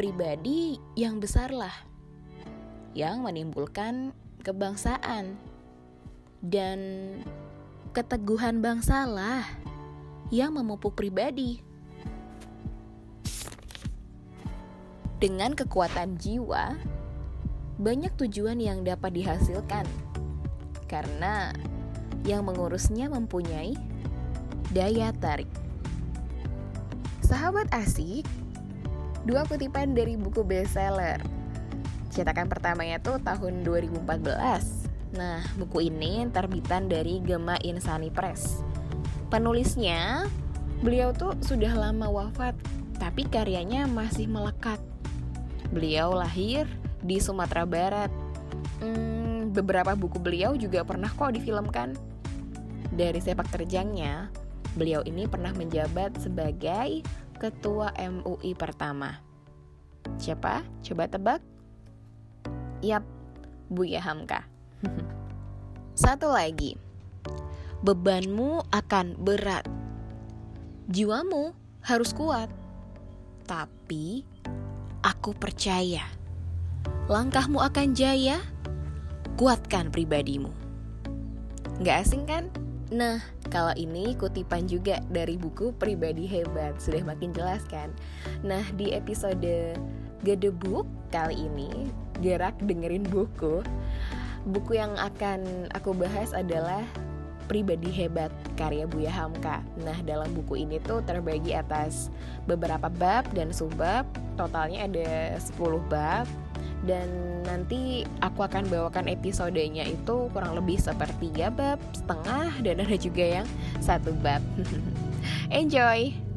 pribadi yang besarlah yang menimbulkan kebangsaan dan keteguhan bangsalah yang memupuk pribadi. Dengan kekuatan jiwa, banyak tujuan yang dapat dihasilkan karena yang mengurusnya mempunyai daya tarik. Sahabat asik, dua kutipan dari buku bestseller. Cetakan pertamanya tuh tahun 2014 Nah, buku ini terbitan dari Gema Insani Press. Penulisnya, beliau tuh sudah lama wafat, tapi karyanya masih melekat. Beliau lahir di Sumatera Barat. Hmm, beberapa buku beliau juga pernah kok difilmkan. Dari sepak terjangnya, beliau ini pernah menjabat sebagai Ketua MUI pertama. Siapa? Coba tebak. Yap, Buya Hamka. Satu lagi, bebanmu akan berat, jiwamu harus kuat, tapi aku percaya langkahmu akan jaya. Kuatkan pribadimu. Gak asing kan? Nah, kalau ini kutipan juga dari buku Pribadi Hebat Sudah makin jelas kan? Nah, di episode Gedebuk kali ini Gerak dengerin buku Buku yang akan aku bahas adalah Pribadi Hebat karya Buya Hamka. Nah, dalam buku ini tuh terbagi atas beberapa bab dan subbab. Totalnya ada 10 bab dan nanti aku akan bawakan episodenya itu kurang lebih sepertiga bab, setengah dan ada juga yang satu bab. Enjoy.